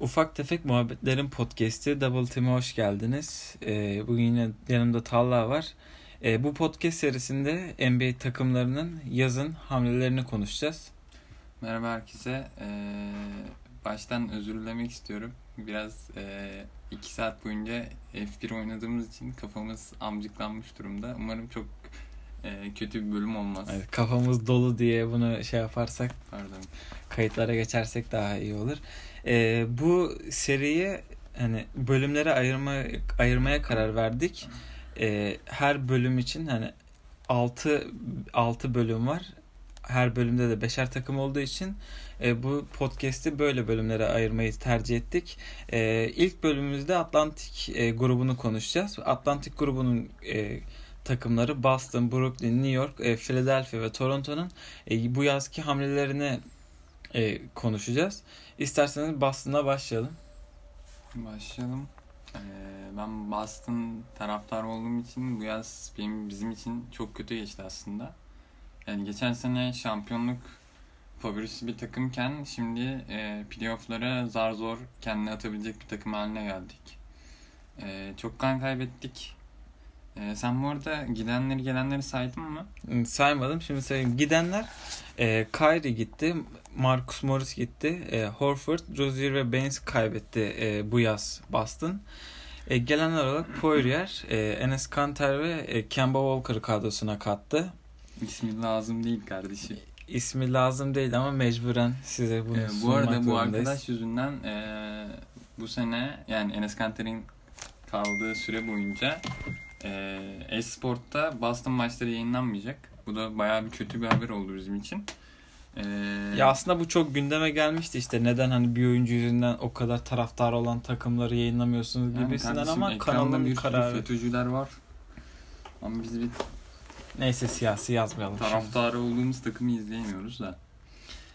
Ufak Tefek Muhabbetlerin podcast'i Double Team'e hoş geldiniz. Ee, bugün yine yanımda Talha var. Ee, bu podcast serisinde NBA takımlarının yazın hamlelerini konuşacağız. Merhaba herkese. Ee, baştan özür dilemek istiyorum. Biraz e, iki saat boyunca F1 oynadığımız için kafamız amcıklanmış durumda. Umarım çok e, kötü bir bölüm olmaz. Evet, kafamız dolu diye bunu şey yaparsak, Pardon. kayıtlara geçersek daha iyi olur. Ee, bu seriyi hani bölümlere ayırma, ayırmaya karar verdik. Ee, her bölüm için hani 6 6 bölüm var. Her bölümde de beşer takım olduğu için e, bu podcast'i böyle bölümlere ayırmayı tercih ettik. E, ilk bölümümüzde Atlantik e, grubunu konuşacağız. Atlantik grubunun e, takımları Boston, Brooklyn, New York, e, Philadelphia ve Toronto'nun e, bu yazki hamlelerini e, konuşacağız. İsterseniz Boston'la başlayalım. Başlayalım. Ee, ben Boston taraftarı olduğum için bu yaz benim bizim için çok kötü geçti aslında. Yani geçen sene şampiyonluk favorisi bir takımken şimdi e, playoff'lara zar zor kendini atabilecek bir takım haline geldik. E, çok kan kaybettik. E, sen bu arada gidenleri gelenleri saydın mı? Hmm, Saymadım. Şimdi sayayım. Gidenler e, Kyrie gitti. Marcus Morris gitti. E, Horford, Rozier ve Baines kaybetti e, bu yaz Boston. E, gelenler olarak Poirier, e, Enes Kanter ve e, Kemba Walker'ı kadrosuna kattı. İsmi lazım değil kardeşim. İsmi lazım değil ama mecburen size bunu Ee, bu arada bu arkadaş yüzünden e, bu sene yani Enes Kanter'in kaldığı süre boyunca e, Esport'ta Boston maçları yayınlanmayacak. Bu da bayağı bir kötü bir haber oldu bizim için. E, Ya aslında bu çok gündeme gelmişti işte neden hani bir oyuncu yüzünden o kadar taraftar olan takımları yayınlamıyorsunuz yani gibisinden kardeşim, ama kanalın bir kararı. FETÖ'cüler var. Ama biz bir Neyse siyasi yazmayalım. şimdi. taraftarı olduğumuz takımı izleyemiyoruz da.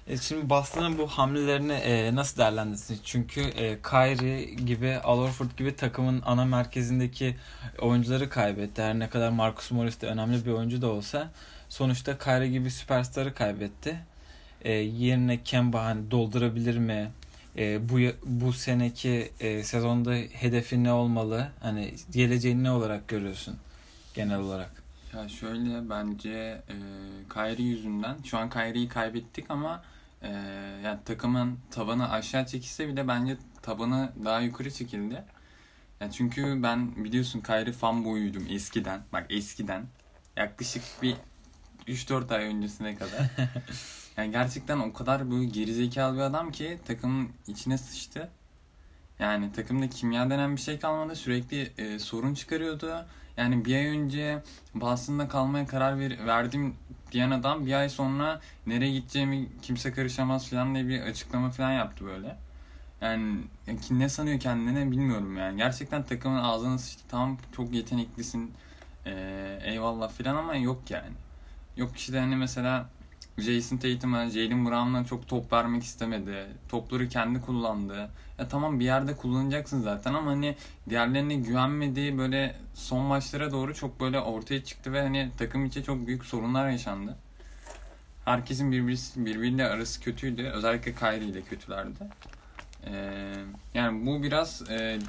E, Şimdi Boston'ın bu hamlelerini e, nasıl değerlendirirsiniz? Çünkü e, Kyrie gibi, Al gibi takımın ana merkezindeki oyuncuları kaybetti. Her ne kadar Marcus Morris de önemli bir oyuncu da olsa sonuçta Kyrie gibi süperstarı kaybetti. E, yerine Kemba hani doldurabilir mi? E, bu bu seneki e, sezonda hedefi ne olmalı? Hani geleceğini ne olarak görüyorsun genel olarak? Ya şöyle bence e, Kyrie yüzünden şu an Kyrie'yi kaybettik ama e, yani takımın tabanı aşağı çekilse bile bence tabanı daha yukarı çekildi. Yani çünkü ben biliyorsun Kyrie fan boyuydum eskiden. Bak eskiden. Yaklaşık bir 3-4 ay öncesine kadar. Yani gerçekten o kadar böyle gerizekalı bir adam ki takımın içine sıçtı. Yani takımda kimya denen bir şey kalmadı. Sürekli e, sorun çıkarıyordu. Yani bir ay önce Boston'da kalmaya karar ver, verdim diyen adam bir ay sonra nereye gideceğimi kimse karışamaz falan diye bir açıklama falan yaptı böyle. Yani ne sanıyor kendine bilmiyorum yani. Gerçekten takımın ağzına sıçtı. Tamam çok yeteneklisin. e, eyvallah falan ama yok yani. Yok işte hani mesela Jason Tatum'a, Jalen Brown'a çok top vermek istemedi. Topları kendi kullandı. Ya tamam bir yerde kullanacaksın zaten ama hani diğerlerine güvenmediği böyle son maçlara doğru çok böyle ortaya çıktı ve hani takım içi çok büyük sorunlar yaşandı. Herkesin birbirisi, birbiriyle arası kötüydü. Özellikle Kyrie ile kötülerdi. Ee, yani bu biraz e,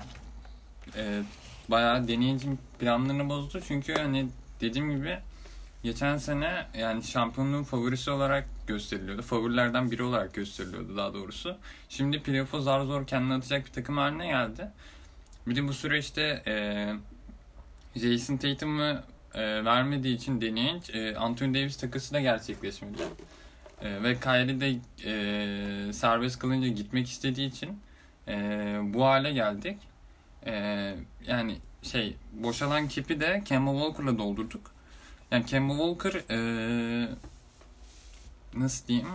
e, bayağı deneyici planlarını bozdu. Çünkü hani dediğim gibi geçen sene yani şampiyonluğun favorisi olarak gösteriliyordu. Favorilerden biri olarak gösteriliyordu daha doğrusu. Şimdi playoff'a zar zor kendini atacak bir takım haline geldi. Bir de bu süreçte e, Jason Tatum'u e, vermediği için deneyinç e, Anthony Davis takısı da gerçekleşmedi. E, ve Kyrie de e, serbest kalınca gitmek istediği için e, bu hale geldik. E, yani şey boşalan kipi de Kemba Walker'la doldurduk. Yani Kemba Walker e, nasıl diyeyim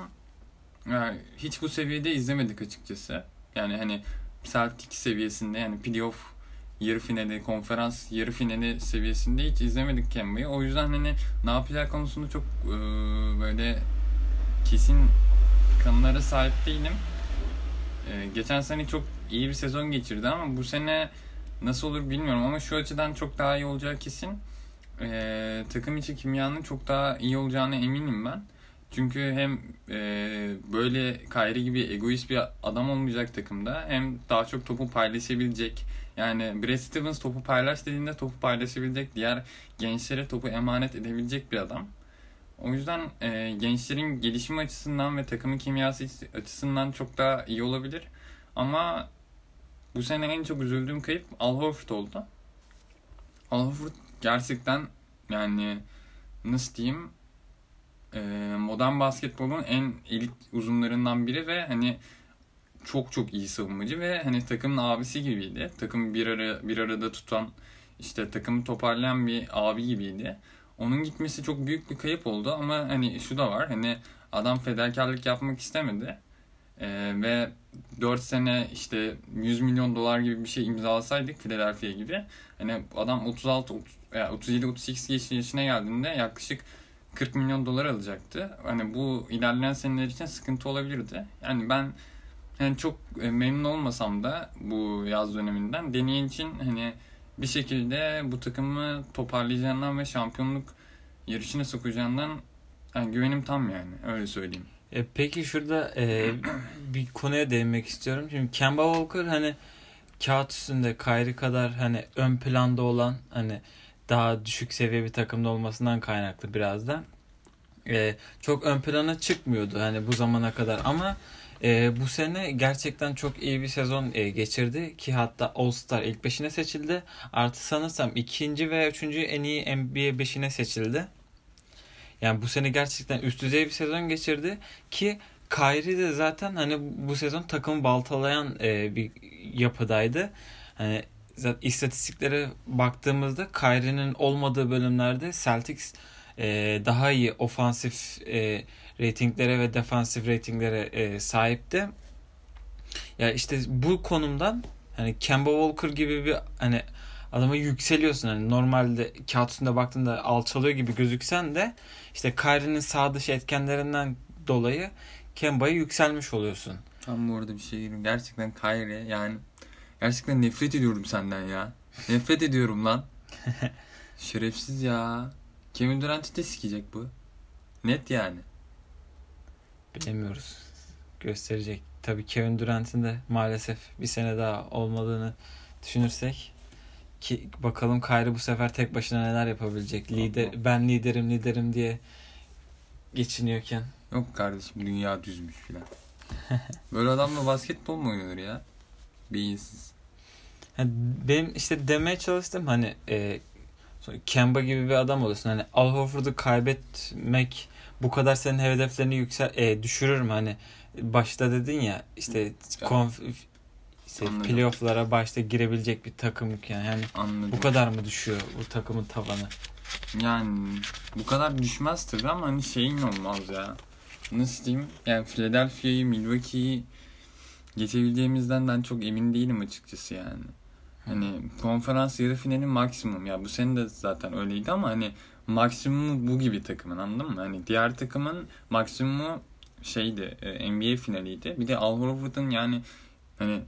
yani hiç bu seviyede izlemedik açıkçası. Yani hani Celtic seviyesinde yani playoff yarı finali, konferans yarı finali seviyesinde hiç izlemedik Kemba'yı. O yüzden hani ne yapacağı konusunda çok e, böyle kesin kanılara sahip değilim. E, geçen sene çok iyi bir sezon geçirdi ama bu sene nasıl olur bilmiyorum ama şu açıdan çok daha iyi olacağı kesin. E, takım içi kimyanın çok daha iyi olacağına eminim ben. Çünkü hem e, böyle Kyrie gibi egoist bir adam olmayacak takımda hem daha çok topu paylaşabilecek. Yani Brad Stevens topu paylaş dediğinde topu paylaşabilecek, diğer gençlere topu emanet edebilecek bir adam. O yüzden e, gençlerin gelişimi açısından ve takımın kimyası açısından çok daha iyi olabilir. Ama bu sene en çok üzüldüğüm kayıp Al Horford oldu. Al Horford gerçekten yani nasıl diyeyim e, modern basketbolun en elit uzunlarından biri ve hani çok çok iyi savunmacı ve hani takımın abisi gibiydi. Takım bir ara bir arada tutan işte takımı toparlayan bir abi gibiydi. Onun gitmesi çok büyük bir kayıp oldu ama hani şu da var hani adam fedakarlık yapmak istemedi. Ee, ve 4 sene işte 100 milyon dolar gibi bir şey imzalasaydık Philadelphia gibi hani adam 36 37 38 yaşına geldiğinde yaklaşık 40 milyon dolar alacaktı. Hani bu ilerleyen seneler için sıkıntı olabilirdi. Yani ben yani çok e, memnun olmasam da bu yaz döneminden deneyin için hani bir şekilde bu takımı toparlayacağından ve şampiyonluk yarışına sokacağından yani güvenim tam yani öyle söyleyeyim. E, peki şurada e, bir konuya değinmek istiyorum. Şimdi Kemba Walker hani kağıt üstünde Kyrie kadar hani ön planda olan hani daha düşük seviye bir takımda olmasından kaynaklı biraz da. E, çok ön plana çıkmıyordu hani bu zamana kadar ama e, bu sene gerçekten çok iyi bir sezon e, geçirdi ki hatta All Star ilk beşine seçildi. Artı sanırsam ikinci ve üçüncü en iyi NBA beşine seçildi. Yani bu sene gerçekten üst düzey bir sezon geçirdi ki Kyrie de zaten hani bu sezon takımı baltalayan e, bir yapıdaydı. Hani zaten istatistiklere baktığımızda Kyrie'nin olmadığı bölümlerde Celtics e, daha iyi ofansif e, ratinglere ve defansif ratinglere e, sahipti. Ya işte bu konumdan hani Kemba Walker gibi bir hani adama yükseliyorsun. Hani normalde kağıt üstünde baktığında alçalıyor gibi gözüksen de işte Kyrie'nin sağ dışı etkenlerinden dolayı Kemba'ya yükselmiş oluyorsun. Tam bu arada bir şey. Gerçekten Kyrie yani gerçekten nefret ediyorum senden ya. Nefret ediyorum lan. Şerefsiz ya. Kevin Durant'i de sikecek bu. Net yani. Bilemiyoruz. Gösterecek. Tabii Kevin Durant'in de maalesef bir sene daha olmadığını düşünürsek ki bakalım Kyrie bu sefer tek başına neler yapabilecek. Lider ben liderim liderim diye geçiniyorken. Yok kardeşim dünya düzmüş filan. Böyle adamla basketbol mu oynanır ya? Beyinsiz. Yani benim işte demeye çalıştım hani e, Kemba gibi bir adam olursun. Hani Al Horford'u kaybetmek bu kadar senin hedeflerini yüksel e, düşürür mü? Hani başta dedin ya işte konf işte playoff'lara başta girebilecek bir takım yani. yani Anladım. bu kadar mı düşüyor bu takımın tavanı? Yani bu kadar düşmez tabii ama hani şeyin olmaz ya. Nasıl diyeyim? Yani Philadelphia'yı, Milwaukee'yi geçebileceğimizden ben çok emin değilim açıkçası yani. Hani konferans yarı finali maksimum ya bu sene de zaten öyleydi ama hani maksimumu bu gibi takımın anladın mı? Hani diğer takımın maksimumu şeydi e, NBA finaliydi. Bir de Al Horford'un yani hani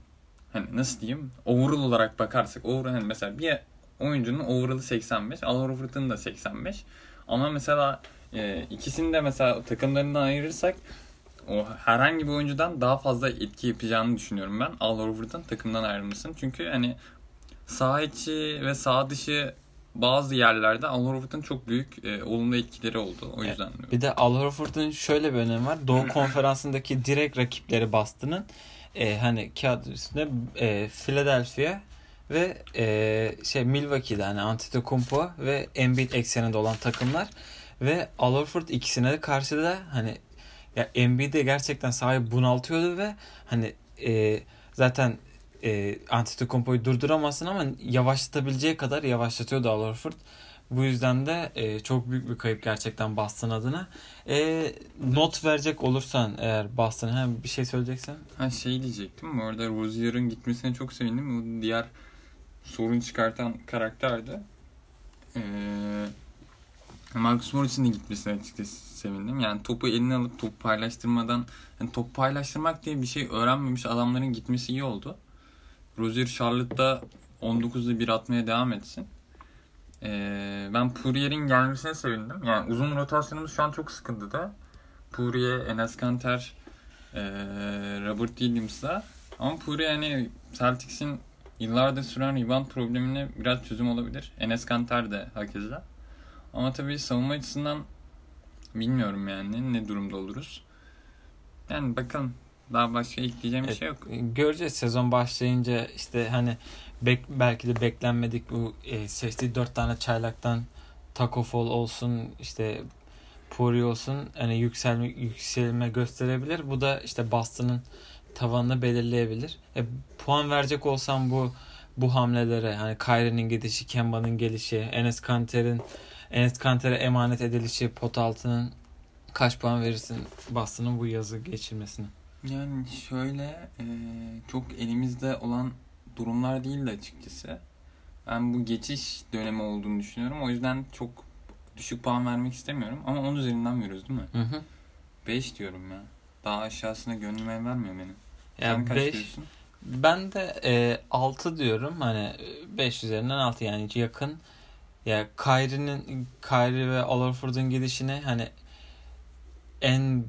hani nasıl diyeyim overall olarak bakarsak overall hani mesela bir oyuncunun overall'ı 85 Al Horford'un da 85 ama mesela e, ikisini de mesela takımlarından ayırırsak o herhangi bir oyuncudan daha fazla etki yapacağını düşünüyorum ben Al Horford'un takımdan ayrılmasın. Çünkü hani sağ içi ve sağ dışı bazı yerlerde Al Horford'un çok büyük e, olumlu etkileri oldu. O yüzden. Evet. Bir de Al Horford'un şöyle bir önemi var. Doğu Konferansı'ndaki direkt rakipleri Boston'ın e, hani kağıt üstünde e, Philadelphia ve e, şey Milwaukee'de hani Antetokounmpo ve Embiid ekseninde olan takımlar ve Al Horford ikisine de karşı da hani ya Embiid'i gerçekten sahip bunaltıyordu ve hani e, zaten e, Antetokounmpo'yu durduramazsın ama yavaşlatabileceği kadar yavaşlatıyordu Al Horford. Bu yüzden de e, çok büyük bir kayıp gerçekten Boston adına. E, not verecek olursan eğer Boston'a hem bir şey söyleyeceksen. Ha şey diyecektim. Bu arada Rozier'ın gitmesine çok sevindim. O diğer sorun çıkartan karakterdi. Ee, Marcus Morris'in de gitmesine açıkçası sevindim. Yani topu eline alıp top paylaştırmadan yani top paylaştırmak diye bir şey öğrenmemiş adamların gitmesi iyi oldu. Rozier Charlotte'da 19'da bir atmaya devam etsin. Ee, ben Poirier'in gelmesine sevindim. Yani uzun rotasyonumuz şu an çok sıkıntıda. Poirier, Enes Kanter, e, Robert Williams'la. Ama Poirier hani Celtics'in yıllardır süren rebound problemine biraz çözüm olabilir. Enes Kanter de hakeza. Ama tabii savunma açısından bilmiyorum yani ne durumda oluruz. Yani bakalım daha başka ekleyeceğim bir Evet, şey yok. Göreceğiz sezon başlayınca işte hani bek, belki de beklenmedik bu e, seçtiği dört tane çaylaktan Taco Fall olsun işte Puri olsun hani yükselme, yükselme gösterebilir. Bu da işte Boston'ın tavanını belirleyebilir. E, puan verecek olsam bu bu hamlelere hani Kyrie'nin gidişi, Kemba'nın gelişi, Enes Kanter'in Enes Kanter'e emanet edilişi, pot altının kaç puan verirsin Boston'ın bu yazı geçirmesine? Yani şöyle e, çok elimizde olan durumlar değil de açıkçası. Ben bu geçiş dönemi olduğunu düşünüyorum. O yüzden çok düşük puan vermek istemiyorum. Ama 10 üzerinden veriyoruz değil mi? Hı hı. 5 diyorum ya. Daha aşağısına gönlüm el vermiyor benim. Sen Yani kaç 5 diyorsun? Ben de e, 6 diyorum. Hani 5 üzerinden 6 yani yakın. Ya Kyrie'nin Kyrie ve Olaford'un gidişini hani en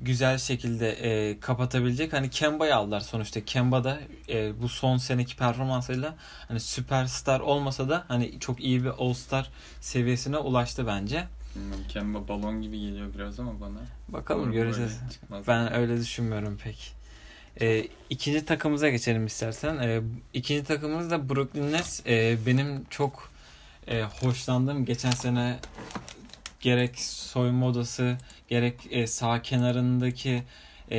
güzel şekilde e, kapatabilecek. Hani Kemba'yı aldılar sonuçta. Kemba da e, bu son seneki performansıyla hani süperstar olmasa da hani çok iyi bir all-star seviyesine ulaştı bence. Bilmiyorum, Kemba balon gibi geliyor biraz ama bana. Bakalım Doğru, göreceğiz. Ben öyle düşünmüyorum pek. E, ikinci takımımıza geçelim istersen. E, ikinci takımımız da Brooklyn Nets. E, benim çok e, hoşlandığım geçen sene gerek soyunma odası gerek e, sağ kenarındaki e,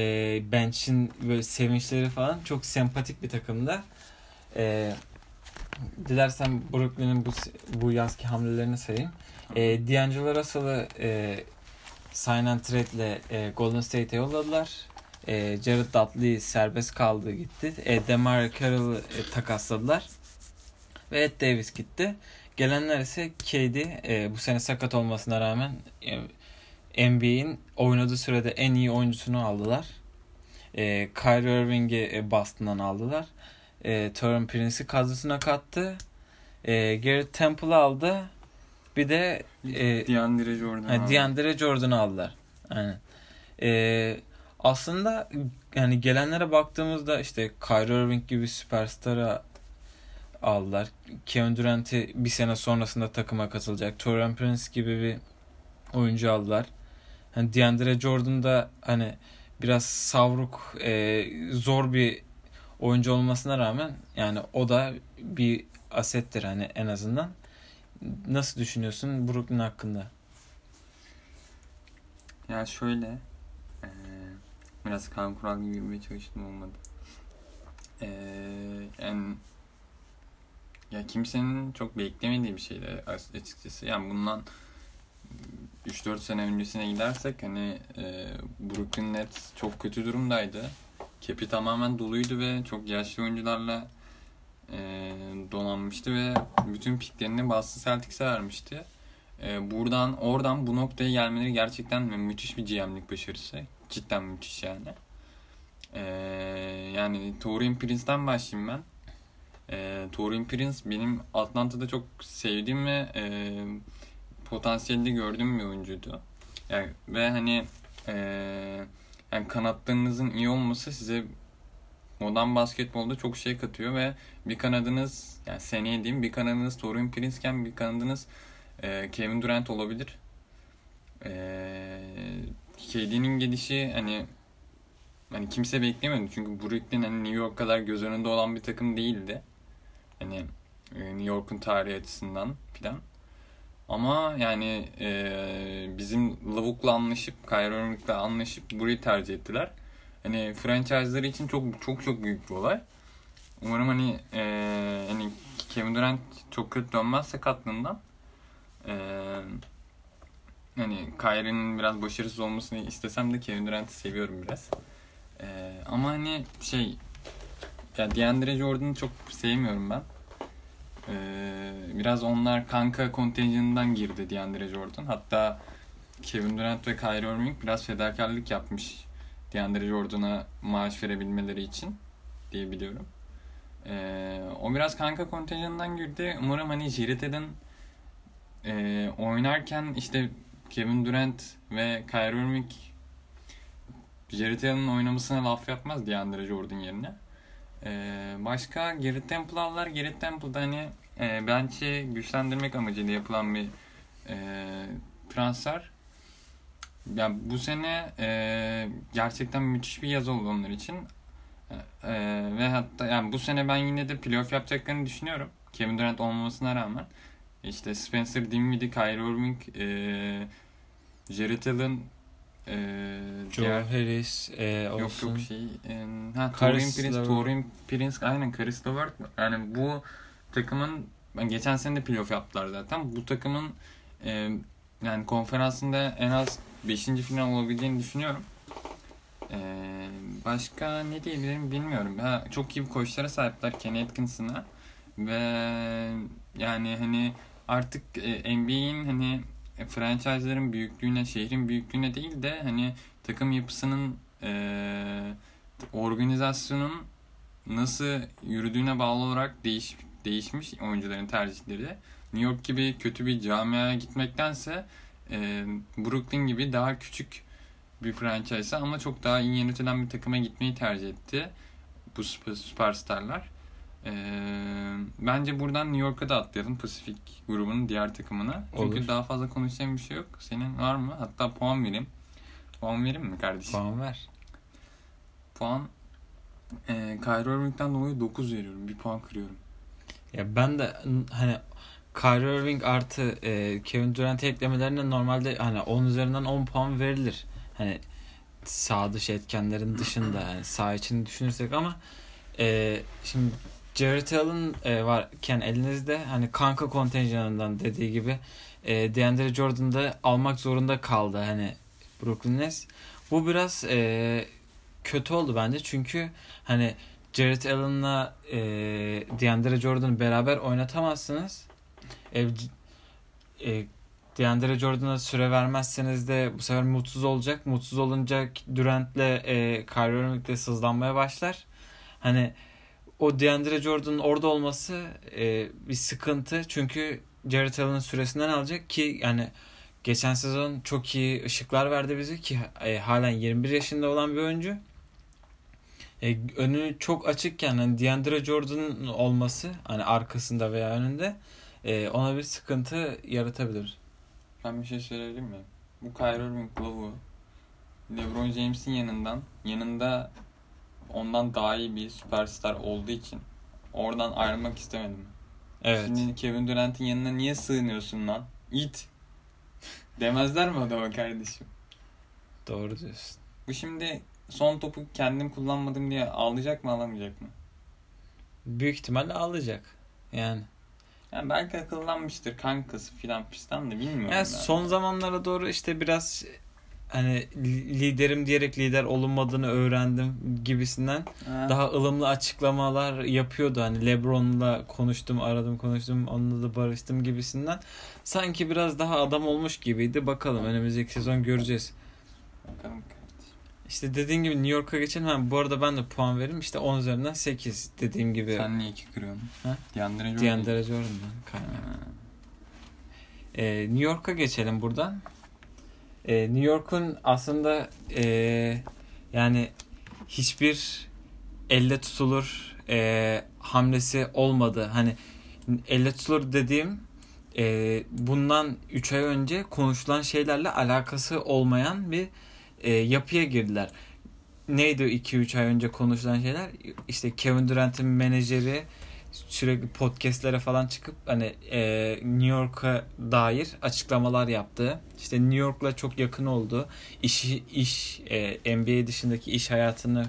bench'in böyle sevinçleri falan çok sempatik bir takımda. E, dilersen Brooklyn'in bu bu yazki hamlelerini sayayım. E, D'Angelo Russell'ı e, sign and trade'le e, Golden State'e yolladılar. E, Jared Dudley serbest kaldı gitti. E, DeMar Carroll'ı e, takasladılar. Ve Ed Davis gitti. Gelenler ise KD e, bu sene sakat olmasına rağmen e, NBA'in oynadığı sürede en iyi oyuncusunu aldılar. E, Kyrie Irving'i e, Boston'dan aldılar. E, Torin Prince'i kadrosuna kattı. E, Garrett Temple'ı aldı. Bir de e, DeAndre Jordan. Ha, abi. DeAndre Jordan'ı aldılar. Aynen. Ee, aslında yani gelenlere baktığımızda işte Kyrie Irving gibi süperstara aldılar. Kevin Durant'i bir sene sonrasında takıma katılacak. Torian Prince gibi bir oyuncu aldılar. Hani DeAndre Jordan da hani biraz savruk, e, zor bir oyuncu olmasına rağmen yani o da bir asettir hani en azından. Nasıl düşünüyorsun Brooklyn hakkında? Ya şöyle eee, biraz kan kural gibi yürümeye çalıştım olmadı. Eee yani ya kimsenin çok beklemediği bir şeydi as- açıkçası. Yani bundan 3-4 sene öncesine gidersek hani eee Brooklyn Nets çok kötü durumdaydı. Kepi tamamen doluydu ve çok yaşlı oyuncularla eee, donanmıştı ve bütün piklerini Boston Celtics'e vermişti. Ee, buradan oradan bu noktaya gelmeleri gerçekten müthiş bir GM'lik başarısı. Cidden müthiş yani. Ee, yani Torian Prince'den başlayayım ben. Ee, Torian Prince benim Atlanta'da çok sevdiğim ve e, potansiyelde gördüğüm bir oyuncuydu. Yani, ve hani e, yani kanatlarınızın iyi olması size modern basketbolda çok şey katıyor ve bir kanadınız yani seneye diyeyim bir kanadınız Torian Prince'ken bir kanadınız ee, Kevin Durant olabilir. Ee, KD'nin gelişi hani hani kimse beklemiyordu çünkü Brooklyn hani New York kadar göz önünde olan bir takım değildi. Hani e, New York'un tarihi açısından filan. Ama yani e, bizim Lavuk'la anlaşıp, Kyrie anlaşıp burayı tercih ettiler. Hani franchise'ları için çok çok çok büyük bir olay. Umarım hani e, hani Kevin Durant çok kötü dönmez sakatlığından ee, hani Kyrie'nin biraz başarısız olmasını istesem de Kevin Durant'ı seviyorum biraz. Ee, ama hani şey ya DeAndre Jordan'ı çok sevmiyorum ben. Ee, biraz onlar kanka kontenjanından girdi DeAndre Jordan. Hatta Kevin Durant ve Kyrie Irving biraz fedakarlık yapmış DeAndre Jordan'a maaş verebilmeleri için diye biliyorum. Ee, o biraz kanka kontenjanından girdi. Umarım hani Jared e, oynarken işte Kevin Durant ve Kyrie Irving Jared Allen'ın oynamasına laf yapmaz DeAndre Jordan yerine. Ee, başka Temple aldılar. Garrett Temple'da hani e, bence güçlendirmek amacıyla yapılan bir e, transfer. Yani bu sene e, gerçekten müthiş bir yaz oldu onlar için. E, ve hatta yani bu sene ben yine de playoff yapacaklarını düşünüyorum. Kevin Durant olmamasına rağmen. İşte Spencer Dinwiddie, Kyrie Irving, e, Jared Allen, e, Joe diğer, Harris e, olsun. Yok yok şey. E, ha, Torin Prince, Torin Prince aynen Karis Levert. Yani bu takımın geçen sene de playoff yaptılar zaten. Bu takımın e, yani konferansında en az 5. final olabileceğini düşünüyorum. Ee, başka ne diyebilirim bilmiyorum. Ha, çok iyi bir koçlara sahipler Kenny Atkinson'a. Ve yani hani artık e, NBA'in hani e, franchise'ların büyüklüğüne, şehrin büyüklüğüne değil de hani takım yapısının e, organizasyonun nasıl yürüdüğüne bağlı olarak değiş, değişmiş oyuncuların tercihleri. New York gibi kötü bir camiaya gitmektense e, Brooklyn gibi daha küçük bir franchise ama çok daha iyi yönetilen bir takıma gitmeyi tercih etti bu süperstarlar. E, bence buradan New York'a da atlayalım Pasifik grubunun diğer takımına. Çünkü Olur. daha fazla konuşacağım bir şey yok. Senin var mı? Hatta puan vereyim. Puan vereyim mi kardeşim? Puan ver. Puan e, Kyrie Irving'den dolayı 9 veriyorum. Bir puan kırıyorum. Ya ben de hani Kyrie Irving artı e, Kevin Durant eklemelerine normalde hani 10 üzerinden 10 puan verilir. Hani sağ dış etkenlerin dışında yani sağ için düşünürsek ama e, şimdi Jared Allen e, varken elinizde hani kanka kontenjanından dediği gibi e, DeAndre Jordan'da almak zorunda kaldı hani Brooklyn Nets. Bu biraz e, kötü oldu bence çünkü hani Jared Allen'la e, DeAndre Jordan'ı beraber oynatamazsınız. E, e, DeAndre Jordan'a süre vermezseniz de bu sefer mutsuz olacak. Mutsuz olunca Durant'le e, Kyrie Irving de sızlanmaya başlar. Hani o DeAndre Jordan'ın orada olması e, bir sıkıntı. Çünkü Jared Allen'ın süresinden alacak ki yani geçen sezon çok iyi ışıklar verdi bize ki e, halen 21 yaşında olan bir oyuncu. E, önü çok açıkken hani DeAndre Jordan'ın olması hani arkasında veya önünde e, ona bir sıkıntı yaratabilir. Ben bir şey söyleyebilir miyim? Bu Kyrie Irving Love'u LeBron James'in yanından yanında ondan daha iyi bir süperstar olduğu için oradan ayrılmak istemedim. Evet. Şimdi Kevin Durant'in yanına niye sığınıyorsun lan? İt. Demezler mi adama kardeşim? Doğru diyorsun. Bu şimdi son topu kendim kullanmadım diye ağlayacak mı alamayacak mı? Büyük ihtimalle ağlayacak. Yani. Yani belki akıllanmıştır kankası filan pistan da bilmiyorum. Yani ben. son zamanlara doğru işte biraz hani liderim diyerek lider olunmadığını öğrendim gibisinden ha. daha ılımlı açıklamalar yapıyordu. Hani LeBron'la konuştum, aradım, konuştum, onunla da barıştım gibisinden. Sanki biraz daha adam olmuş gibiydi. Bakalım önümüzdeki sezon göreceğiz. Bakalım. İşte dediğin gibi New York'a geçelim. Ha, bu arada ben de puan veririm. İşte 10 üzerinden 8 dediğim gibi. Sen niye 2 kırıyorsun? Ha? DeAndre Jordan. DeAndre Jordan'dan kaynak. Ee, New York'a geçelim buradan. Ee, New York'un aslında e, yani hiçbir elle tutulur e, hamlesi olmadı. Hani elle tutulur dediğim e, bundan 3 ay önce konuşulan şeylerle alakası olmayan bir e, yapıya girdiler. Neydi 2-3 ay önce konuşulan şeyler? İşte Kevin Durant'in menajeri sürekli podcastlere falan çıkıp hani e, New York'a dair açıklamalar yaptı. İşte New York'la çok yakın oldu. İş iş e, NBA dışındaki iş hayatını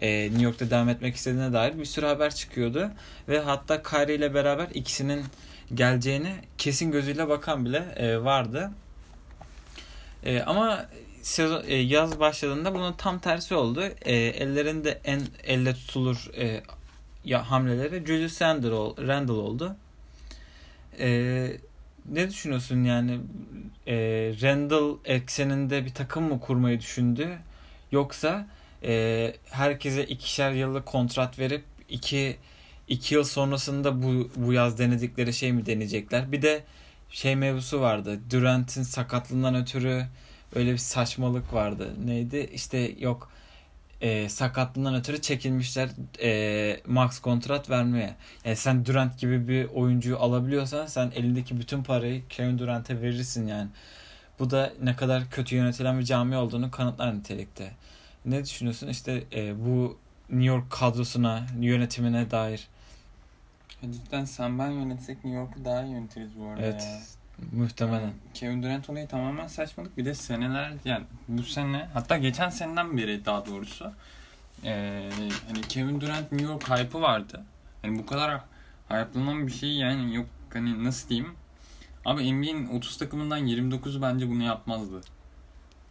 e, New York'ta devam etmek istediğine dair bir sürü haber çıkıyordu ve hatta Kyrie ile beraber ikisinin geleceğini kesin gözüyle bakan bile e, vardı. E, ama sezon e, yaz başladığında bunun tam tersi oldu. E, ellerinde en elle tutulur e, ya hamleleri Julius Randle, oldu. E, ne düşünüyorsun yani e, Randle ekseninde bir takım mı kurmayı düşündü yoksa e, herkese ikişer yıllık kontrat verip iki iki yıl sonrasında bu bu yaz denedikleri şey mi deneyecekler? Bir de şey mevzusu vardı. Durant'in sakatlığından ötürü öyle bir saçmalık vardı. Neydi? İşte yok e, sakatlığından ötürü çekilmişler e, max kontrat vermeye. Yani sen Durant gibi bir oyuncuyu alabiliyorsan sen elindeki bütün parayı Kevin Durant'e verirsin yani. Bu da ne kadar kötü yönetilen bir cami olduğunu kanıtlar nitelikte. Ne düşünüyorsun işte e, bu New York kadrosuna, yönetimine dair? Cidden sen ben yönetsek New York'u daha iyi yönetiriz bu arada Evet. ya. Muhtemelen. Kevin Durant olayı tamamen saçmalık. Bir de seneler yani bu sene hatta geçen seneden beri daha doğrusu ee, hani Kevin Durant New York hype'ı vardı. Hani bu kadar hype'lanan bir şey yani yok hani nasıl diyeyim. Abi NBA'in 30 takımından 29'u bence bunu yapmazdı.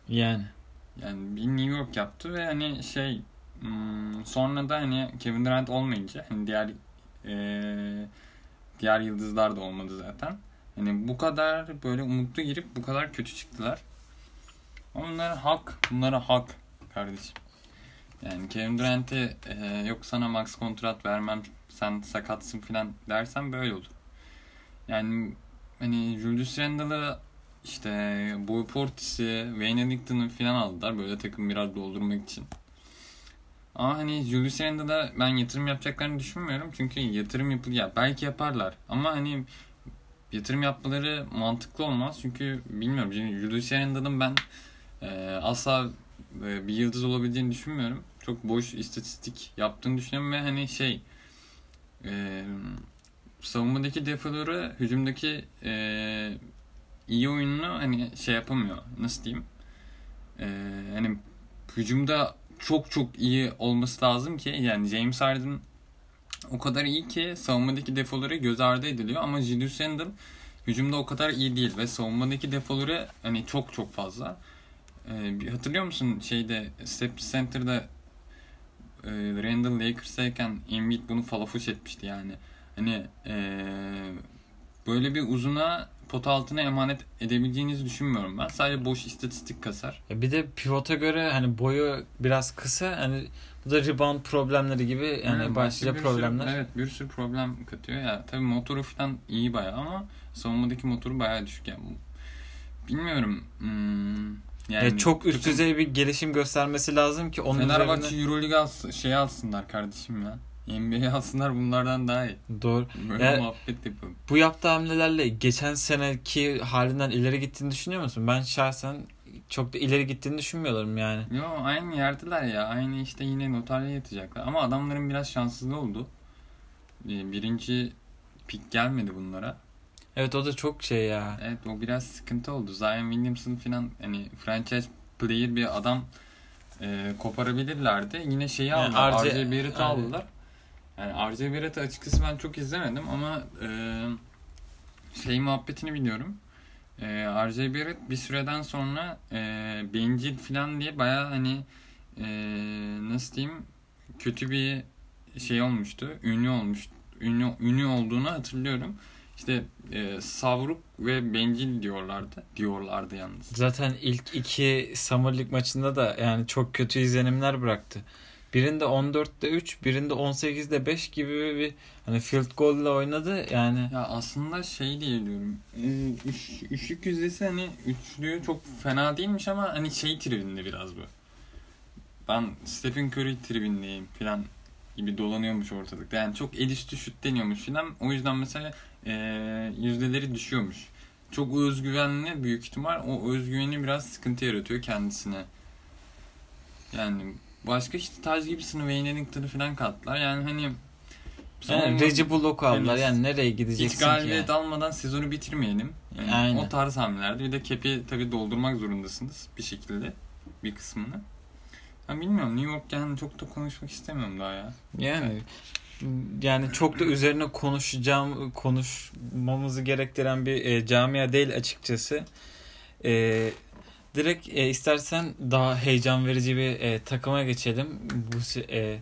Yani. Yani bir New York yaptı ve hani şey hmm, sonra da hani Kevin Durant olmayınca hani diğer ee, diğer yıldızlar da olmadı zaten. Hani bu kadar böyle umutlu girip bu kadar kötü çıktılar. Ama bunlara hak. Bunlara hak kardeşim. Yani Kevin Durant'e e, yok sana max kontrat vermem sen sakatsın filan dersen böyle olur. Yani hani Julius Randle'ı işte Boy Portis'i, Wayne Ellington'ı filan aldılar böyle takım biraz doldurmak için. Ama hani Julius Randle'a ben yatırım yapacaklarını düşünmüyorum. Çünkü yatırım yapılıyor. Belki yaparlar. Ama hani yatırım yapmaları mantıklı olmaz. Çünkü bilmiyorum. Julius Randle'ın ben e, asla e, bir yıldız olabileceğini düşünmüyorum. Çok boş istatistik yaptığını düşünüyorum ve hani şey e, savunmadaki defoları hücumdaki e, iyi oyununu hani şey yapamıyor. Nasıl diyeyim? E, hani hücumda çok çok iyi olması lazım ki yani James Harden o kadar iyi ki savunmadaki defoları göz ardı ediliyor ama Julius Randle hücumda o kadar iyi değil ve savunmadaki defoları hani çok çok fazla. Ee, hatırlıyor musun şeyde Staples Center'da e, Randall Lakers'tayken Embiid bunu falafuş etmişti yani. Hani e, böyle bir uzuna pot altına emanet edebileceğinizi düşünmüyorum ben. Sadece boş istatistik kasar. Bir de pivota göre hani boyu biraz kısa hani bu da rebound problemleri gibi yani Evet, başlıca bir sürü- problemler. evet bir sürü problem katıyor. Ya tabii motoru falan iyi bayağı ama savunmadaki motoru bayağı düşük yani. Bilmiyorum. Hmm, yani Ya çok üst takım- düzey bir gelişim göstermesi lazım ki onun Fenerbahçe üzerine Euroleague alsın, şey alsınlar kardeşim ya. NBA alsınlar bunlardan daha iyi. doğru. Böyle Ya- muhabbet yapalım. Bu yaptığı hamlelerle geçen seneki halinden ileri gittiğini düşünüyor musun? Ben şahsen çok da ileri gittiğini düşünmüyorum yani. Yo aynı yerdeler ya. Aynı işte yine notarya yatacaklar. Ama adamların biraz şanssızlığı oldu. Ee, Birinci pik gelmedi bunlara. Evet o da çok şey ya. Evet o biraz sıkıntı oldu. Zion Williamson falan hani franchise player bir adam e, koparabilirlerdi. Yine şeyi Yani aldılar. RJ RJ Barrett'ı aldılar. Yani RJ Barrett'ı açıkçası ben çok izlemedim ama e, şey muhabbetini biliyorum. E, RJ Barrett bir süreden sonra e, bencil falan diye baya hani e, nasıl diyeyim kötü bir şey olmuştu. Ünlü olmuş. Ünlü, ünlü olduğunu hatırlıyorum. İşte e, savruk ve bencil diyorlardı. Diyorlardı yalnız. Zaten ilk iki Summer League maçında da yani çok kötü izlenimler bıraktı. Birinde 14'te 3, birinde 18'de 5 gibi bir hani field goal ile oynadı. Yani Ya aslında şey diye diyorum. E, üç, üçlük yüzdesi hani üçlüğü çok fena değilmiş ama hani şey tribinde biraz bu. Ben Stephen Curry tribindeyim falan gibi dolanıyormuş ortalıkta. Yani çok el üstü şut deniyormuş falan. O yüzden mesela e, yüzdeleri düşüyormuş. Çok özgüvenli büyük ihtimal o özgüveni biraz sıkıntı yaratıyor kendisine. Yani başka işte tarz gibisini Wayne Ellington'ı falan kattılar. Yani hani yani Reggie Bullock aldılar. Yani nereye hiç gideceksin ki galibiyet yani? almadan sezonu bitirmeyelim. Yani Aynen. O tarz hamlelerdi. Bir de kepi tabii doldurmak zorundasınız bir şekilde bir kısmını. Ben bilmiyorum New York yani çok da konuşmak istemiyorum daha ya. Yani yani çok da üzerine konuşacağım konuşmamızı gerektiren bir e, camia değil açıkçası. E, direkt e, istersen daha heyecan verici bir e, takıma geçelim. Bu e,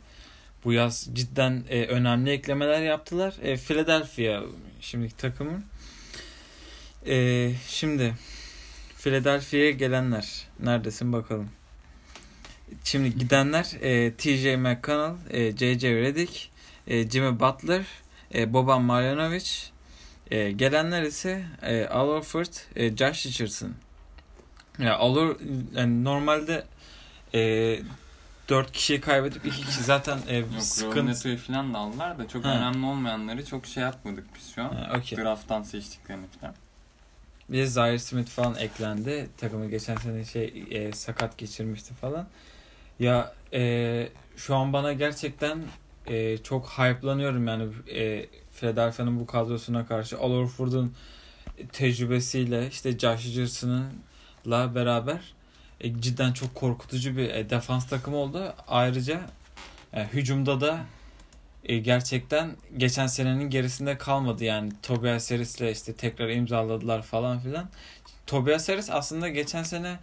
bu yaz cidden e, önemli eklemeler yaptılar. E, Philadelphia şimdiki takımın. E, şimdi Philadelphia'ya gelenler neredesin bakalım. Şimdi gidenler e, TJ McConnell, e, JJ Redick, e, Jimmy Butler, e, Boban Marjanovic. E, gelenler ise e, Al Horford, e, Josh Richardson. Ya olur yani normalde e, 4 kişiyi kaybedip 2 kişi zaten e, Yok sıkıntı. Ronaldo'yu falan da aldılar da çok Ha. önemli olmayanları çok şey yapmadık biz şu an. Ha, okey. Draft'tan seçtiklerini falan. Bir de Zaire Smith falan eklendi. Takımı geçen sene şey e, sakat geçirmişti falan. Ya e, şu an bana gerçekten e, çok hype'lanıyorum yani e, Philadelphia'nın bu kadrosuna karşı. Al Horford'un tecrübesiyle işte Josh Richardson'la beraber e, cidden çok korkutucu bir e, defans takımı oldu. Ayrıca e, hücumda da e, gerçekten geçen senenin gerisinde kalmadı yani Tobias Harris'le işte tekrar imzaladılar falan filan. Tobias Harris aslında geçen sene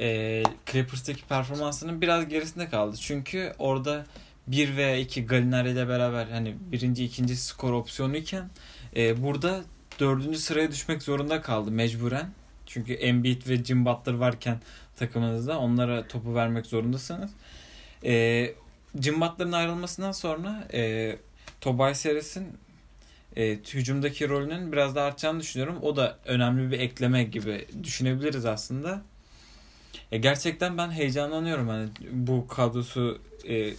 e, Clippers'taki performansının biraz gerisinde kaldı. Çünkü orada 1 veya 2 Gallinari ile beraber hani birinci ikinci skor opsiyonu iken e, burada dördüncü sıraya düşmek zorunda kaldı mecburen. Çünkü Embiid ve Jim Butler varken takımınızda onlara topu vermek zorundasınız. E, Jim Butler'ın ayrılmasından sonra e, Tobias Harris'in e, hücumdaki rolünün biraz daha artacağını düşünüyorum. O da önemli bir ekleme gibi düşünebiliriz aslında. E, gerçekten ben heyecanlanıyorum hani bu kadrosu e,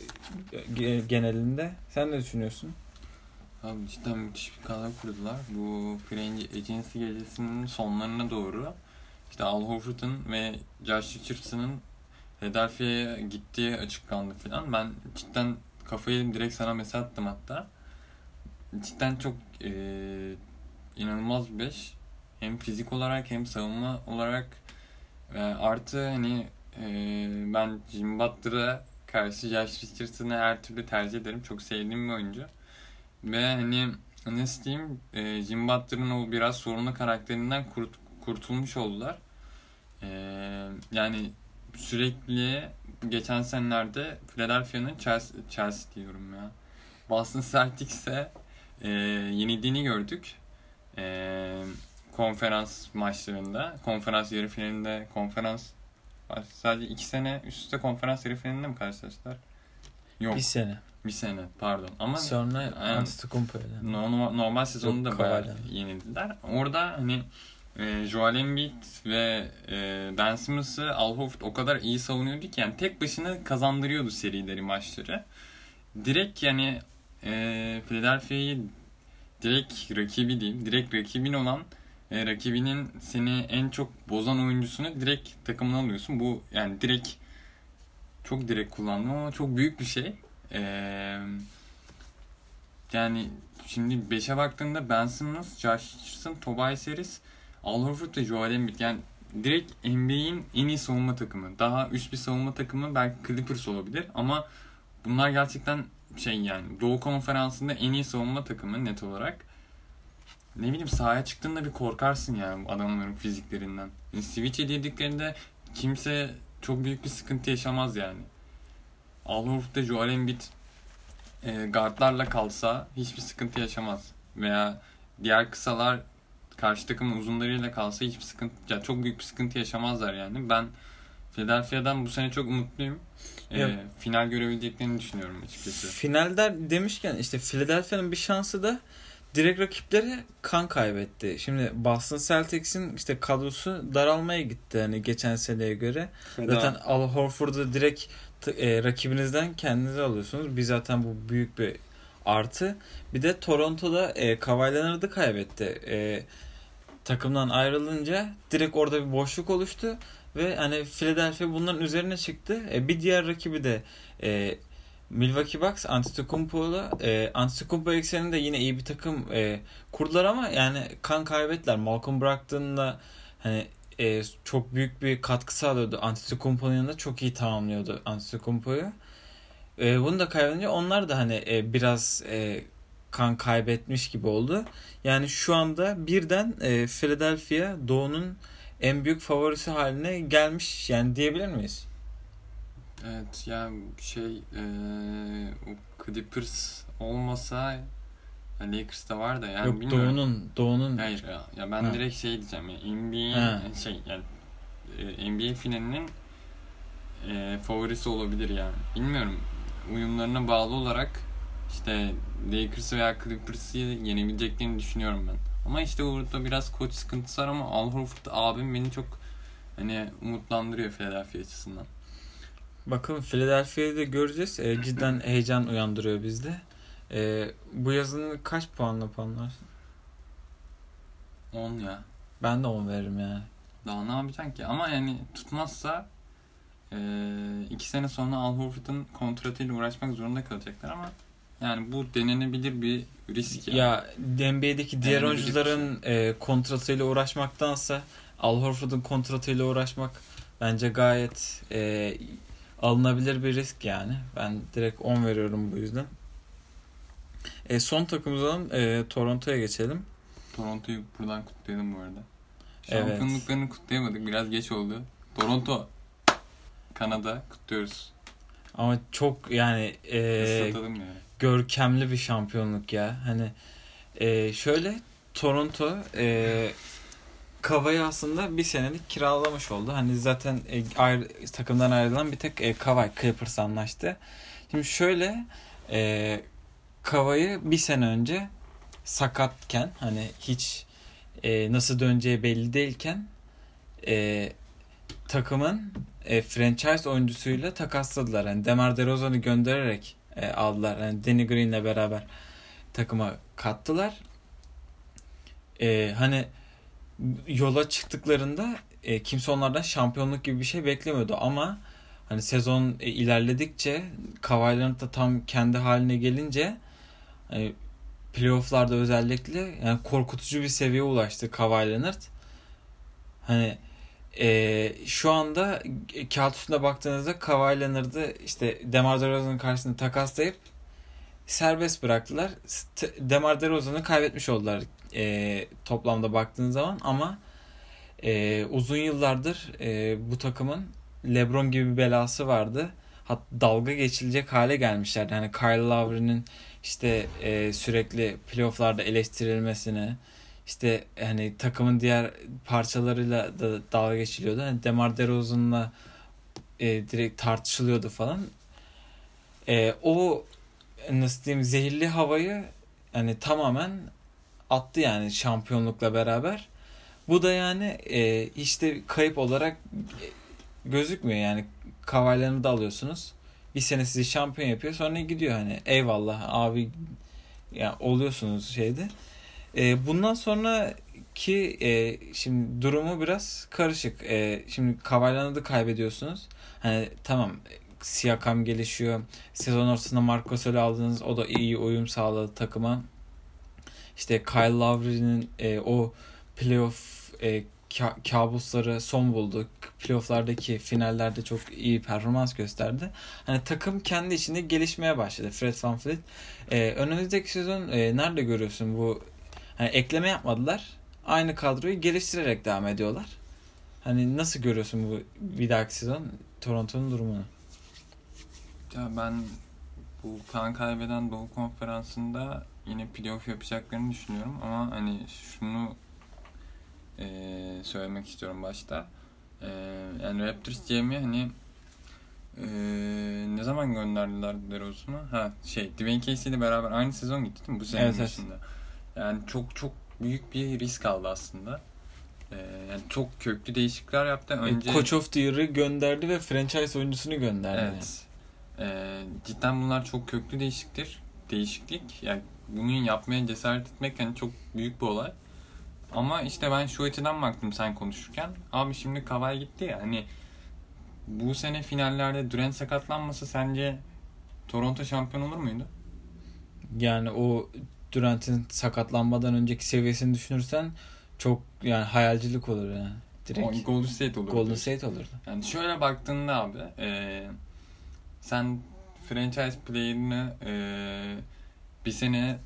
ge- genelinde. Sen ne düşünüyorsun? Abi cidden müthiş bir kadro kurdular. Bu Free Agency gecesinin sonlarına doğru işte Al Horford'un ve Josh Richardson'ın Philadelphia'ya gittiği açıklandı falan. Ben cidden kafayı direkt sana mesaj attım hatta. Cidden çok e, inanılmaz bir beş. Hem fizik olarak hem savunma olarak ve artı hani e, ben Jim Butler'a karşı Josh Richardson'ı her türlü tercih ederim. Çok sevdiğim bir oyuncu. Ve hani nasıl diyeyim e, Jim Butler'ın o biraz sorunlu karakterinden kurt, kurtulmuş oldular. E, yani sürekli geçen senelerde Philadelphia'nın Chelsea, Chelsea diyorum ya. Boston Celtics'e e, yenildiğini gördük. E, konferans maçlarında. Konferans yarı finalinde konferans sadece iki sene üst üste konferans yarı finalinde mi karşılaştılar? Yok. Bir sene. Bir sene pardon. Ama Sonra Aynen. Antetokounmpo'yla. normal, normal sezonunda Yok, bayağı yenildiler. Orada hani e, Joel Embiid ve e, Ben Simmons'ı Al Horford o kadar iyi savunuyordu ki yani tek başına kazandırıyordu serileri maçları. Direkt yani e, Philadelphia'yı direkt rakibi değil, direkt rakibin olan e, rakibinin seni en çok bozan oyuncusunu direkt takımına alıyorsun. Bu yani direkt çok direkt kullandım ama çok büyük bir şey. Eee yani şimdi 5'e baktığında Ben Simmons, Josh Richardson, Tobias Harris, Al Horford ve Joel Embiid. Yani direkt NBA'in en iyi savunma takımı. Daha üst bir savunma takımı belki Clippers olabilir ama bunlar gerçekten şey yani Doğu Konferansı'nda en iyi savunma takımı net olarak. Ne bileyim sahaya çıktığında bir korkarsın yani bu adamların fiziklerinden. Yani switch edildiklerinde kimse çok büyük bir sıkıntı yaşamaz yani. Al Horford ve Joel Embiid e, guardlarla kalsa hiçbir sıkıntı yaşamaz. Veya diğer kısalar karşı takımın uzunlarıyla kalsa hiçbir sıkıntı, ya çok büyük bir sıkıntı yaşamazlar yani. Ben Philadelphia'dan bu sene çok umutluyum. E, Ya- final görebileceklerini düşünüyorum açıkçası. Finalde demişken işte Philadelphia'nın bir şansı da direkt rakipleri kan kaybetti. Şimdi Boston Celtics'in işte kadrosu daralmaya gitti hani geçen seneye göre. Zaten Al Horford'u direkt e, rakibinizden kendinize alıyorsunuz. Bir zaten bu büyük bir artı. Bir de Toronto'da e, Kawhi Leonard'ı kaybetti. E, takımdan ayrılınca direkt orada bir boşluk oluştu ve hani Philadelphia bunların üzerine çıktı. E, bir diğer rakibi de e, Milwaukee Bucks Antetokounmpo'la e, Antetokounmpo ekseninde yine iyi bir takım e, kurdular ama yani kan kaybettiler. Malcolm Brogdon'la hani e, çok büyük bir katkı sağlıyordu. Antetokounmpo'nun yanında çok iyi tamamlıyordu Antetokounmpo'yu. E, bunu da kaybedince onlar da hani e, biraz e, kan kaybetmiş gibi oldu. Yani şu anda birden e, Philadelphia Doğu'nun en büyük favorisi haline gelmiş yani diyebilir miyiz? Evet ya şey e, o Clippers olmasa Lakers'ta var da yani Yok bilmiyorum. Doğu'nun Doğu'nun Hayır ya, ya ben Ha. direkt şey diyeceğim ya NBA'in şey yani e, NBA finalinin e, favorisi olabilir yani. Bilmiyorum. Uyumlarına bağlı olarak işte Lakers veya Clippers'ı yenebileceklerini düşünüyorum ben. Ama işte orada biraz koç sıkıntısı var ama Al Horford abim beni çok hani umutlandırıyor Philadelphia açısından. Bakın Philadelphia'yı da göreceğiz. E, cidden heyecan uyandırıyor bizde. E, bu yazın kaç puanla puanlarsın? 10 ya. Ben de 10 veririm yani. Daha ne yapacaksın ki? Ama yani tutmazsa e, iki sene sonra Al Horford'un kontratıyla uğraşmak zorunda kalacaklar ama yani bu denenebilir bir risk ya. Ya NBA'deki diğer oyuncuların e, kontratıyla uğraşmaktansa Al Horford'un kontratıyla uğraşmak bence gayet e, alınabilir bir risk yani. Ben direkt 10 veriyorum bu yüzden. E, son takımımızdan e, Toronto'ya geçelim. Toronto'yu buradan kutlayalım bu arada. Evet. Şampiyonluklarını kutlayamadık. Biraz geç oldu. Toronto, Kanada kutluyoruz. Ama çok yani e, yani. görkemli bir şampiyonluk ya. Hani e, şöyle Toronto e, Kava'yı aslında bir senelik kiralamış oldu. Hani zaten e, ayrı, takımdan ayrılan bir tek e, Kavay Clippers anlaştı. Şimdi şöyle e, Kava'yı bir sene önce sakatken hani hiç e, nasıl döneceği belli değilken e, takımın e, franchise oyuncusuyla takasladılar. Yani Demar DeRozan'ı göndererek e, aldılar. Yani Danny Green'le beraber takıma kattılar. E, hani yola çıktıklarında e, kimse onlardan şampiyonluk gibi bir şey beklemiyordu ama hani sezon e, ilerledikçe Leonard da tam kendi haline gelince hani playofflarda özellikle yani korkutucu bir seviyeye ulaştı Kawhi Leonard. Hani e, şu anda kağıt üstünde baktığınızda Kawhi Leonard'ı işte Demar DeRozan'ın karşısında takaslayıp serbest bıraktılar. Demar DeRozan'ı kaybetmiş oldular e, toplamda baktığınız zaman ama e, uzun yıllardır e, bu takımın LeBron gibi bir belası vardı. Hat dalga geçilecek hale gelmişler. Yani Kyle Lowry'nin işte e, sürekli playofflarda eleştirilmesini işte hani takımın diğer parçalarıyla da dalga geçiliyordu. Yani Demar DeRozan'la e, direkt tartışılıyordu falan. E, o nasıl diyeyim zehirli havayı hani tamamen attı yani şampiyonlukla beraber. Bu da yani e, işte kayıp olarak gözükmüyor yani Kavaylarını da alıyorsunuz. Bir sene sizi şampiyon yapıyor sonra gidiyor hani eyvallah abi ya oluyorsunuz şeyde. E, bundan sonra ki e, şimdi durumu biraz karışık. E, şimdi Kavaylarını da kaybediyorsunuz. Hani tamam Siakam gelişiyor. Sezon ortasında Marco Gasol aldınız. O da iyi uyum sağladı takıma. İşte Kyle Lowry'nin e, o playoff e, ka- kabusları son buldu. Playoff'lardaki finallerde çok iyi performans gösterdi. Hani takım kendi içinde gelişmeye başladı. Fred VanVleet. E, önümüzdeki sezon e, nerede görüyorsun bu hani ekleme yapmadılar. Aynı kadroyu geliştirerek devam ediyorlar. Hani nasıl görüyorsun bu bir dahaki sezon Toronto'nun durumunu? Ya ben bu kan kaybeden Doğu Konferansı'nda yine playoff yapacaklarını düşünüyorum ama hani şunu e, söylemek istiyorum başta. E, yani Raptors GM'i hani e, ne zaman gönderdiler DeRozan'ı? Ha şey Dwayne Casey ile beraber aynı sezon gitti değil mi? Bu sene Evet, evet. başında. Yani çok çok büyük bir risk aldı aslında. E, yani çok köklü değişiklikler yaptı. Önce... E, Coach of the Year'ı gönderdi ve franchise oyuncusunu gönderdi. Evet. Ee, cidden bunlar çok köklü değişiktir. Değişiklik. Yani bunu yapmaya cesaret etmek hani çok büyük bir olay. Ama işte ben şu açıdan baktım sen konuşurken. Abi şimdi Kavay gitti ya hani bu sene finallerde Durant sakatlanmasa sence Toronto şampiyon olur muydu? Yani o Durant'in sakatlanmadan önceki seviyesini düşünürsen çok yani hayalcilik olur yani. Direkt O Golden State olur. Golden State olurdu. Yani şöyle baktığında abi e, sen franchise player'ını e, bir sene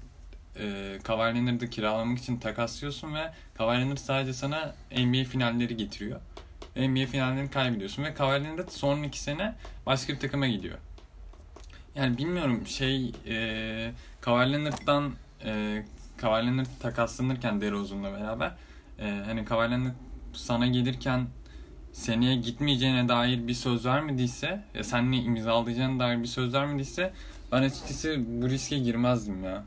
e, Leonard'ı kiralamak için takaslıyorsun ve Leonard sadece sana NBA finalleri getiriyor. NBA finallerini kaybediyorsun ve Leonard son iki sene başka bir takıma gidiyor. Yani bilmiyorum şey e, Leonard'dan e, Leonard takaslanırken DeRozan'la beraber e, hani Leonard sana gelirken seneye gitmeyeceğine dair bir söz vermediyse ya seninle imzalayacağına dair bir söz vermediyse ben açıkçası bu riske girmezdim ya.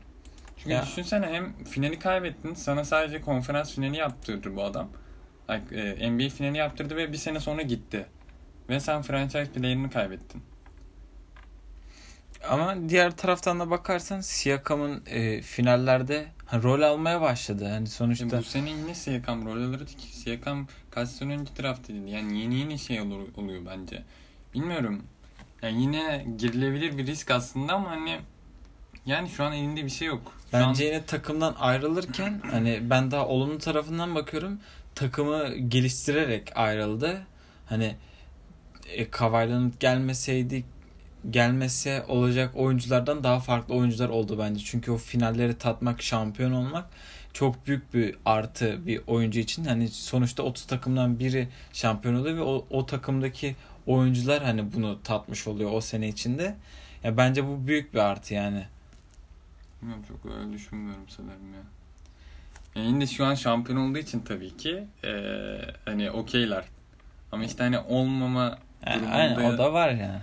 Çünkü Ya. düşünsene hem finali kaybettin sana sadece konferans finali yaptırır bu adam. e, NBA finali yaptırdı ve bir sene sonra gitti. Ve sen franchise player'ını kaybettin. Ama diğer taraftan da bakarsan Siakam'ın e, finallerde ha, rol almaya başladı. Hani sonuçta İşte bu sene yine Siakam rol alırdı ki Siakam kaç sene önce draft edildi. Yani yeni yeni şey olur, oluyor bence. Bilmiyorum. Yani yine girilebilir bir risk aslında ama hani yani şu an elinde bir şey yok. Şu bence an, yine takımdan ayrılırken hani ben daha olumlu tarafından bakıyorum. Takımı geliştirerek ayrıldı. Hani e, Leonard gelmeseydi gelmese olacak oyunculardan daha farklı oyuncular oldu bence. Çünkü o finalleri tatmak, şampiyon olmak çok büyük bir artı bir oyuncu için. Hani sonuçta 30 takımdan biri şampiyon oluyor ve o, o takımdaki oyuncular hani bunu tatmış oluyor o sene içinde. Ya bence bu büyük bir artı yani. Bilmiyorum çok öyle düşünmüyorum sanırım ya. Yani yine şu an şampiyon olduğu için tabii ki eee, hani okeyler. Ama işte hani olmama Durumunda- aynen o da var yani.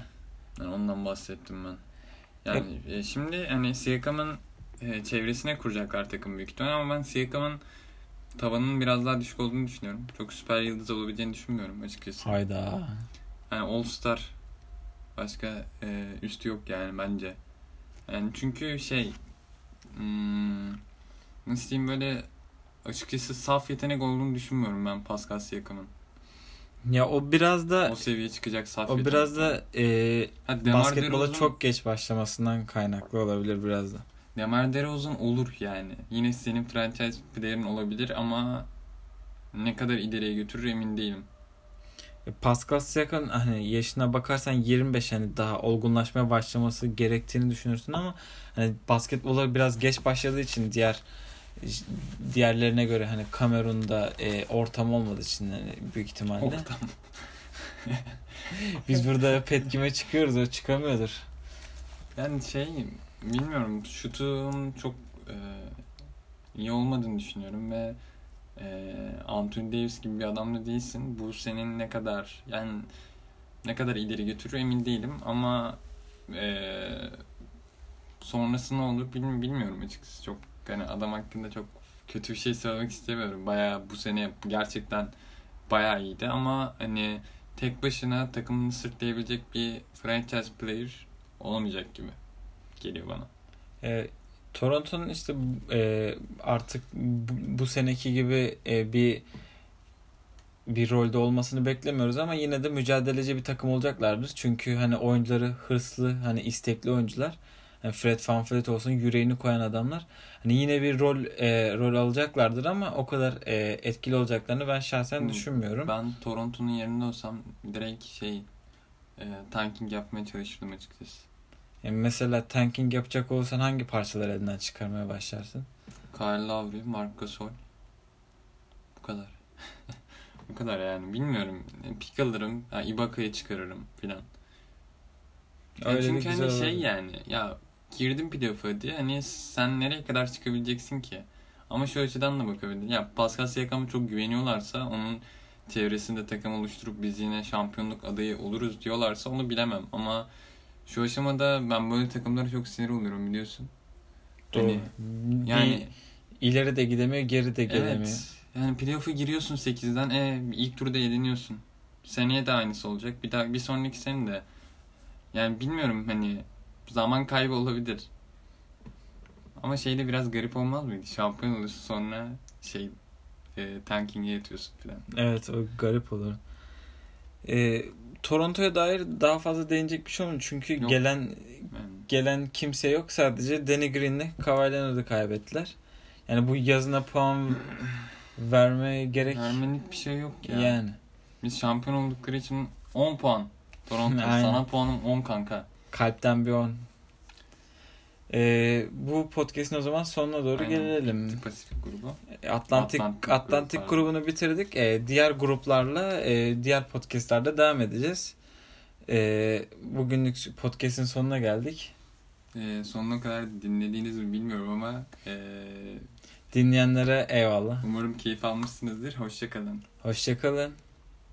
Yani ondan bahsettim ben. Yani e, şimdi hani Siakam'ın e, çevresine kuracaklar takım büyük ihtimal ama ben Siakam'ın tavanının biraz daha düşük olduğunu düşünüyorum. Çok süper yıldız olabileceğini düşünmüyorum açıkçası. Hayda. Yani All Star başka e, üstü yok yani bence. Yani çünkü şey hmm, nasıl diyeyim böyle açıkçası saf yetenek olduğunu düşünmüyorum ben Pascal Siakam'ın. Ya o biraz da O seviyeye çıkacak saf o yetenek. biraz da e, Ha, basketbola DeRozan- çok geç başlamasından kaynaklı olabilir biraz da. Demar DeRozan olur yani. Yine senin franchise player'in olabilir ama ne kadar ileriye götürür emin değilim. Pascal Siakam hani yaşına bakarsan 25 hani daha olgunlaşmaya başlaması gerektiğini düşünürsün ama hani basketbola biraz geç başladığı için diğer diğerlerine göre hani Kamerun'da e, ortam olmadığı için hani büyük ihtimalle. Ortam. Biz burada Petkim'e çıkıyoruz o çıkamıyordur. Yani şey bilmiyorum şutun çok e, iyi olmadığını düşünüyorum ve e, Anthony Davis gibi bir adam da değilsin. Bu senin ne kadar yani ne kadar ileri götürür emin değilim ama e, sonrası ne olur bilmi- bilmiyorum açıkçası. Çok yani adam hakkında çok kötü bir şey söylemek istemiyorum. Bayağı bu sene gerçekten bayağı iyiydi ama hani tek başına takımını sırtlayabilecek bir franchise player olamayacak gibi geliyor bana. E, Toronto'nun işte e, artık bu, bu seneki gibi e, bir bir rolde olmasını beklemiyoruz ama yine de mücadeleci bir takım olacaklardır. Çünkü hani oyuncuları hırslı, hani istekli oyuncular. Hani Fred VanVleet olsun yüreğini koyan adamlar. Hani yine bir rol e, rol alacaklardır ama o kadar e, etkili olacaklarını ben şahsen Hmm, düşünmüyorum. Ben Toronto'nun yerinde olsam direkt şey e, tanking yapmaya çalışırdım açıkçası. Yani mesela tanking yapacak olsan hangi parçaları elinden çıkarmaya başlarsın? Kyle Lowry, Marc Gasol. Bu kadar. Bu kadar yani. Bilmiyorum. Pik alırım. Ya Ibaka'yı çıkarırım filan. Öyle çünkü hani şey yani ya girdim playoff'a hadi hani sen nereye kadar çıkabileceksin ki? Ama şu açıdan da bakabilirsin. Ya Pascal Siakam'a çok güveniyorlarsa onun çevresinde takım oluşturup biz yine şampiyonluk adayı oluruz diyorlarsa onu bilemem. Ama şu aşamada ben böyle takımlara çok sinir oluyorum biliyorsun. Doğru. Hani Bir yani ileri de gidemiyor, geri de gelemiyor. Evet. Yani playoff'a giriyorsun 8'den. E, ilk turda eleniyorsun. Seneye de aynısı olacak. Bir daha bir sonraki sene de. Yani bilmiyorum hani zaman kaybı olabilir. Ama şey de biraz garip olmaz mıydı? Şampiyon oluyorsun sonra şey e, tanking'e yatıyorsun falan. Evet o garip olur. Ee, Toronto'ya dair daha fazla değinecek bir şey olmuyor. Çünkü Yok. gelen Yani gelen kimse yok. Sadece Danny Green'le Kawhi Leonard'ı kaybettiler. Yani bu yazına puan vermeye gerek vermenlik bir şey yok ya. yani. Biz şampiyon oldukları için 10 puan. Toronto Aynen. sana puanım 10 kanka. Kalpten bir on. Ee, bu podcast'in o zaman sonuna doğru Aynen. gelelim. Pasifik grubu. Atlantik Atlantik Atlantik, grubu, grubunu bitirdik. Ee, diğer gruplarla e, diğer podcast'larda devam edeceğiz. Ee, bugünlük podcast'in sonuna geldik. E, sonuna kadar dinlediğiniz mi bilmiyorum ama e, Dinleyenlere eyvallah. Umarım keyif almışsınızdır. Hoşçakalın. Hoşçakalın.